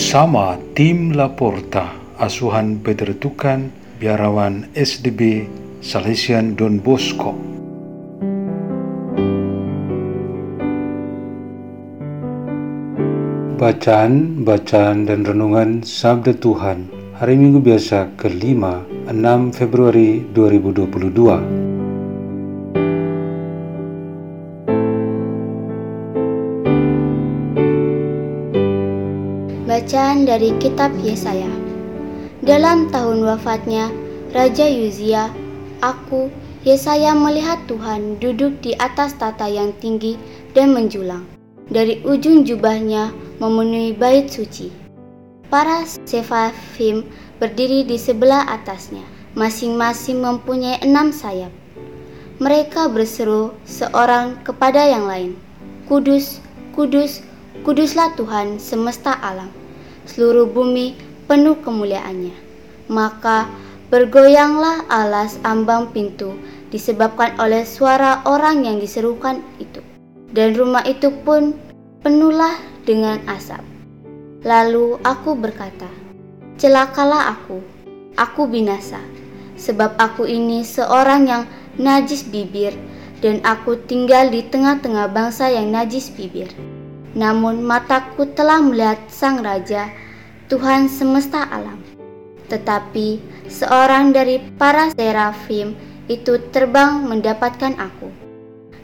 Bersama tim Laporta, asuhan Peter Tukan, biarawan SDB Salesian Don Bosco. Bacaan, bacaan dan renungan Sabda Tuhan Hari Minggu Biasa kelima 6 Februari 2022 Bacaan dari Kitab Yesaya Dalam tahun wafatnya Raja Yuzia, aku, Yesaya melihat Tuhan duduk di atas tata yang tinggi dan menjulang. Dari ujung jubahnya memenuhi bait suci. Para sefafim berdiri di sebelah atasnya, masing-masing mempunyai enam sayap. Mereka berseru seorang kepada yang lain, Kudus, Kudus, Kuduslah Tuhan semesta alam seluruh bumi penuh kemuliaannya. Maka bergoyanglah alas ambang pintu disebabkan oleh suara orang yang diserukan itu. Dan rumah itu pun penuhlah dengan asap. Lalu aku berkata, Celakalah aku, aku binasa, sebab aku ini seorang yang najis bibir, dan aku tinggal di tengah-tengah bangsa yang najis bibir. Namun mataku telah melihat Sang Raja, Tuhan semesta alam. Tetapi seorang dari para serafim itu terbang mendapatkan aku.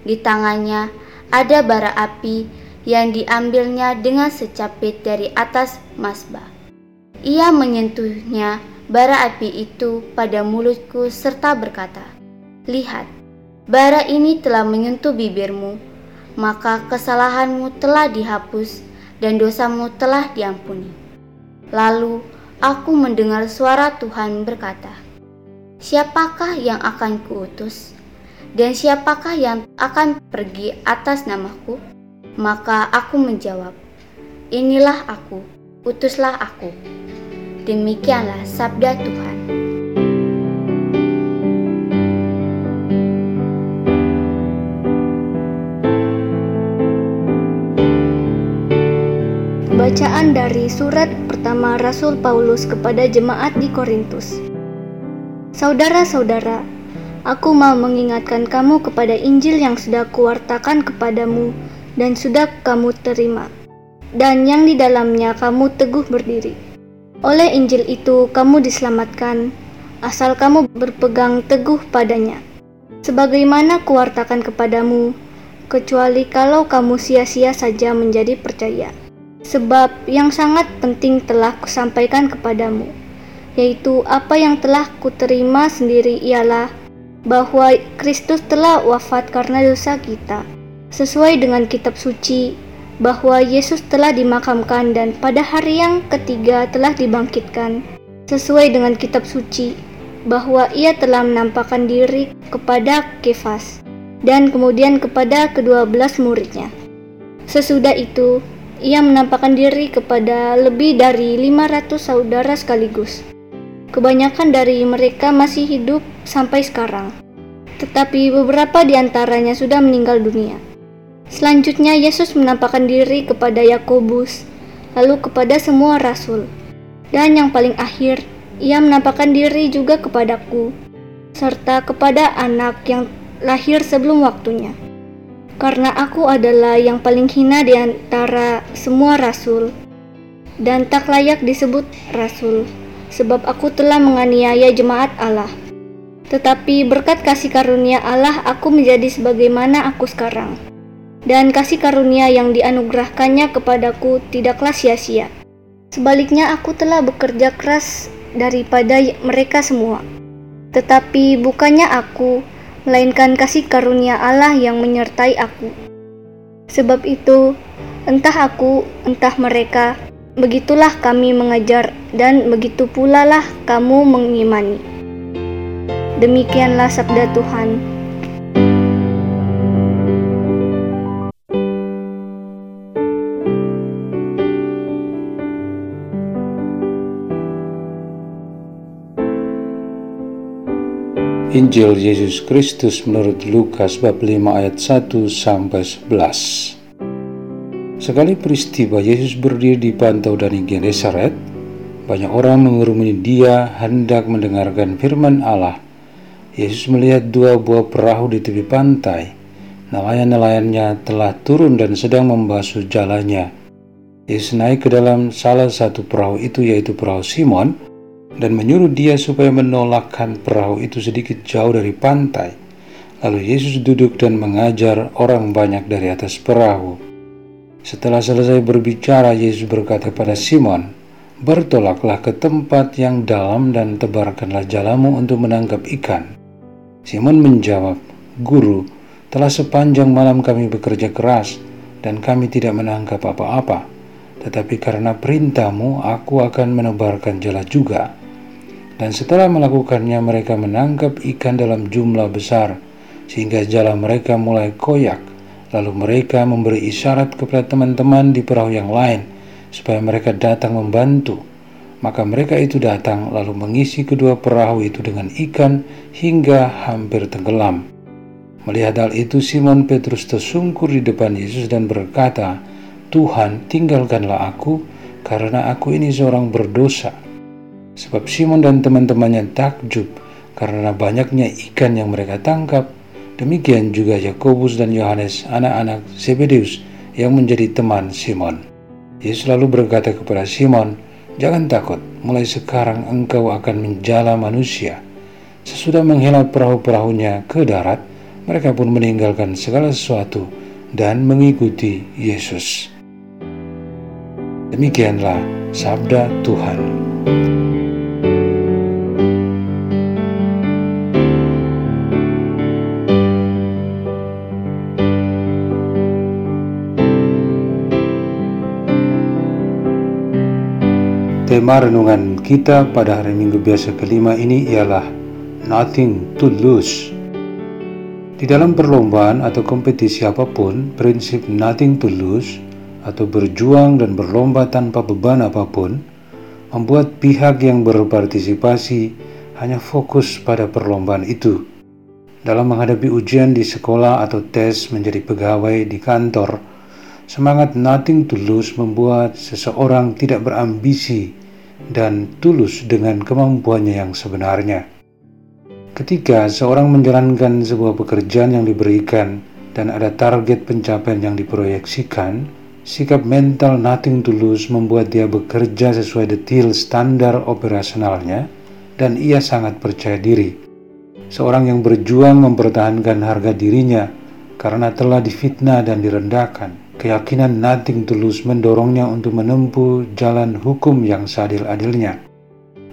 Di tangannya ada bara api yang diambilnya dengan secapit dari atas masbah. Ia menyentuhnya bara api itu pada mulutku serta berkata, Lihat, bara ini telah menyentuh bibirmu, maka kesalahanmu telah dihapus dan dosamu telah diampuni. Lalu aku mendengar suara Tuhan berkata, Siapakah yang akan kuutus? Dan siapakah yang akan pergi atas namaku? Maka aku menjawab, Inilah aku, utuslah aku. Demikianlah sabda Tuhan. Bacaan dari surat pertama Rasul Paulus kepada jemaat di Korintus. Saudara-saudara, aku mau mengingatkan kamu kepada Injil yang sudah kuwartakan kepadamu dan sudah kamu terima, dan yang di dalamnya kamu teguh berdiri. Oleh Injil itu kamu diselamatkan, asal kamu berpegang teguh padanya. Sebagaimana kuwartakan kepadamu, kecuali kalau kamu sia-sia saja menjadi percaya. Sebab yang sangat penting telah kusampaikan kepadamu, yaitu apa yang telah kuterima sendiri ialah bahwa Kristus telah wafat karena dosa kita, sesuai dengan kitab suci, bahwa Yesus telah dimakamkan dan pada hari yang ketiga telah dibangkitkan, sesuai dengan kitab suci, bahwa ia telah menampakkan diri kepada Kefas dan kemudian kepada kedua belas muridnya. Sesudah itu, ia menampakkan diri kepada lebih dari 500 saudara sekaligus. Kebanyakan dari mereka masih hidup sampai sekarang, tetapi beberapa di antaranya sudah meninggal dunia. Selanjutnya Yesus menampakkan diri kepada Yakobus, lalu kepada semua rasul. Dan yang paling akhir, ia menampakkan diri juga kepadaku, serta kepada anak yang lahir sebelum waktunya karena aku adalah yang paling hina di antara semua rasul dan tak layak disebut rasul sebab aku telah menganiaya jemaat Allah. Tetapi berkat kasih karunia Allah aku menjadi sebagaimana aku sekarang. Dan kasih karunia yang dianugerahkannya kepadaku tidaklah sia-sia. Sebaliknya aku telah bekerja keras daripada mereka semua. Tetapi bukannya aku, melainkan kasih karunia Allah yang menyertai aku. Sebab itu, entah aku, entah mereka, begitulah kami mengajar, dan begitu pula lah kamu mengimani. Demikianlah sabda Tuhan. Injil Yesus Kristus menurut Lukas bab 5 ayat 1 sampai 11. Sekali peristiwa Yesus berdiri di pantau dari Genesaret, banyak orang mengerumuni dia hendak mendengarkan firman Allah. Yesus melihat dua buah perahu di tepi pantai. Nelayan-nelayannya telah turun dan sedang membasuh jalannya. Yesus naik ke dalam salah satu perahu itu yaitu perahu Simon dan menyuruh dia supaya menolakkan perahu itu sedikit jauh dari pantai. Lalu Yesus duduk dan mengajar orang banyak dari atas perahu. Setelah selesai berbicara, Yesus berkata pada Simon, Bertolaklah ke tempat yang dalam dan tebarkanlah jalamu untuk menangkap ikan. Simon menjawab, Guru, telah sepanjang malam kami bekerja keras dan kami tidak menangkap apa-apa. Tetapi karena perintahmu, aku akan menebarkan jala juga. Dan setelah melakukannya mereka menangkap ikan dalam jumlah besar sehingga jala mereka mulai koyak. Lalu mereka memberi isyarat kepada teman-teman di perahu yang lain supaya mereka datang membantu. Maka mereka itu datang lalu mengisi kedua perahu itu dengan ikan hingga hampir tenggelam. Melihat hal itu Simon Petrus tersungkur di depan Yesus dan berkata, Tuhan tinggalkanlah aku karena aku ini seorang berdosa. Sebab Simon dan teman-temannya takjub karena banyaknya ikan yang mereka tangkap. Demikian juga Yakobus dan Yohanes, anak-anak Zebedeus yang menjadi teman Simon. Yesus lalu berkata kepada Simon, Jangan takut, mulai sekarang engkau akan menjala manusia. Sesudah menghelat perahu-perahunya ke darat, mereka pun meninggalkan segala sesuatu dan mengikuti Yesus. Demikianlah sabda Tuhan. Tema renungan kita pada hari Minggu biasa kelima ini ialah Nothing to Lose. Di dalam perlombaan atau kompetisi apa pun, prinsip nothing to lose atau berjuang dan berlomba tanpa beban apa pun membuat pihak yang berpartisipasi hanya fokus pada perlombaan itu. Dalam menghadapi ujian di sekolah atau tes menjadi pegawai di kantor, Semangat nothing to lose membuat seseorang tidak berambisi dan tulus dengan kemampuannya yang sebenarnya. Ketika seorang menjalankan sebuah pekerjaan yang diberikan dan ada target pencapaian yang diproyeksikan, sikap mental nothing to lose membuat dia bekerja sesuai detail standar operasionalnya dan ia sangat percaya diri. Seorang yang berjuang mempertahankan harga dirinya karena telah difitnah dan direndahkan Keyakinan nothing to lose mendorongnya untuk menempuh jalan hukum yang seadil-adilnya.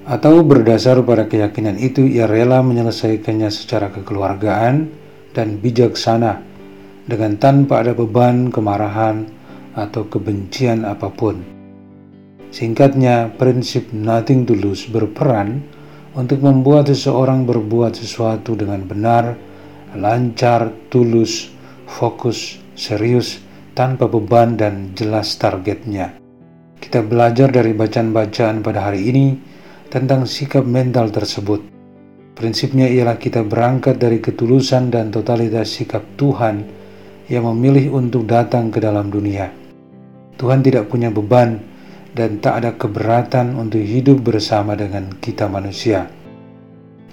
Atau berdasar pada keyakinan itu ia rela menyelesaikannya secara kekeluargaan dan bijaksana dengan tanpa ada beban, kemarahan, atau kebencian apa pun. Singkatnya, prinsip nothing to lose berperan untuk membuat seseorang berbuat sesuatu dengan benar, lancar, tulus, fokus, serius, tanpa beban dan jelas targetnya. Kita belajar dari bacaan-bacaan pada hari ini tentang sikap mental tersebut. Prinsipnya ialah kita berangkat dari ketulusan dan totalitas sikap Tuhan yang memilih untuk datang ke dalam dunia. Tuhan tidak punya beban dan tak ada keberatan untuk hidup bersama dengan kita manusia.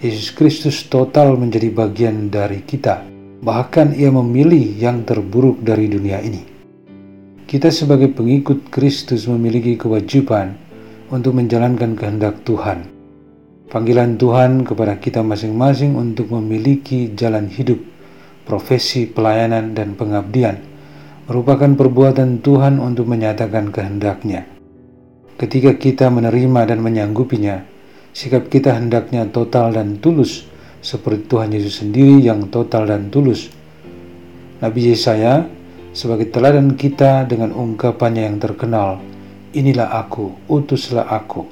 Yesus Kristus total menjadi bagian dari kita, bahkan Ia memilih yang terburuk dari dunia ini. Kita sebagai pengikut Kristus memiliki kewajiban untuk menjalankan kehendak Tuhan. Panggilan Tuhan kepada kita masing-masing untuk memiliki jalan hidup, profesi, pelayanan, dan pengabdian merupakan perbuatan Tuhan untuk menyatakan kehendaknya. Ketika kita menerima dan menyanggupinya, sikap kita hendaknya total dan tulus seperti Tuhan Yesus sendiri yang total dan tulus. Nabi Yesaya sebagai teladan kita dengan ungkapannya yang terkenal, Inilah aku, utuslah aku.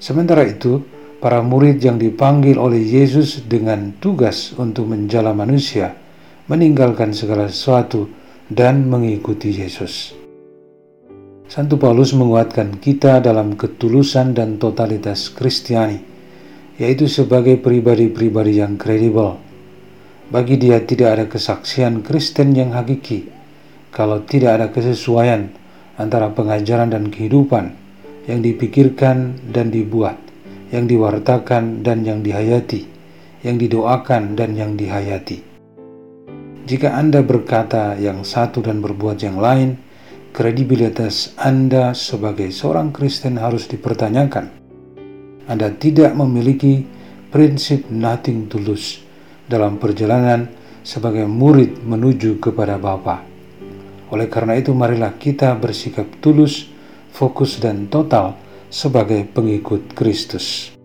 Sementara itu, para murid yang dipanggil oleh Yesus dengan tugas untuk menjala manusia, meninggalkan segala sesuatu dan mengikuti Yesus. Santo Paulus menguatkan kita dalam ketulusan dan totalitas Kristiani, yaitu sebagai pribadi-pribadi yang kredibel. Bagi dia tidak ada kesaksian Kristen yang hakiki kalau tidak ada kesesuaian antara pengajaran dan kehidupan yang dipikirkan dan dibuat, yang diwartakan dan yang dihayati, yang didoakan dan yang dihayati. Jika Anda berkata yang satu dan berbuat yang lain, kredibilitas Anda sebagai seorang Kristen harus dipertanyakan. Anda tidak memiliki prinsip nothing tulus dalam perjalanan sebagai murid menuju kepada Bapa. Oleh karena itu, marilah kita bersikap tulus, fokus, dan total sebagai pengikut Kristus.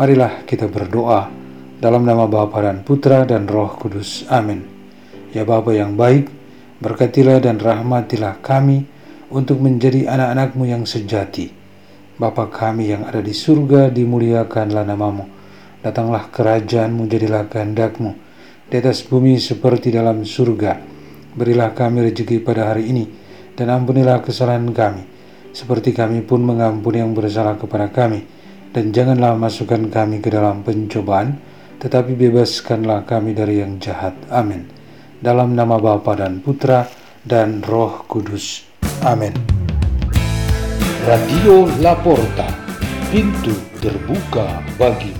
Marilah kita berdoa dalam nama Bapa dan Putra dan Roh Kudus. Amin. Ya Bapa yang baik, Berkatilah dan rahmatilah kami untuk menjadi anak-anakmu yang sejati. Bapa kami yang ada di surga, dimuliakanlah namamu. Datanglah kerajaanmu, jadilah kehendakmu. Di atas bumi seperti dalam surga. Berilah kami rezeki pada hari ini, dan ampunilah kesalahan kami, seperti kami pun mengampuni yang bersalah kepada kami. Dan janganlah masukkan kami ke dalam pencobaan, tetapi bebaskanlah kami dari yang jahat. Amin dalam nama Bapa dan Putra dan Roh Kudus. Amin. Radio Laporta, pintu terbuka bagi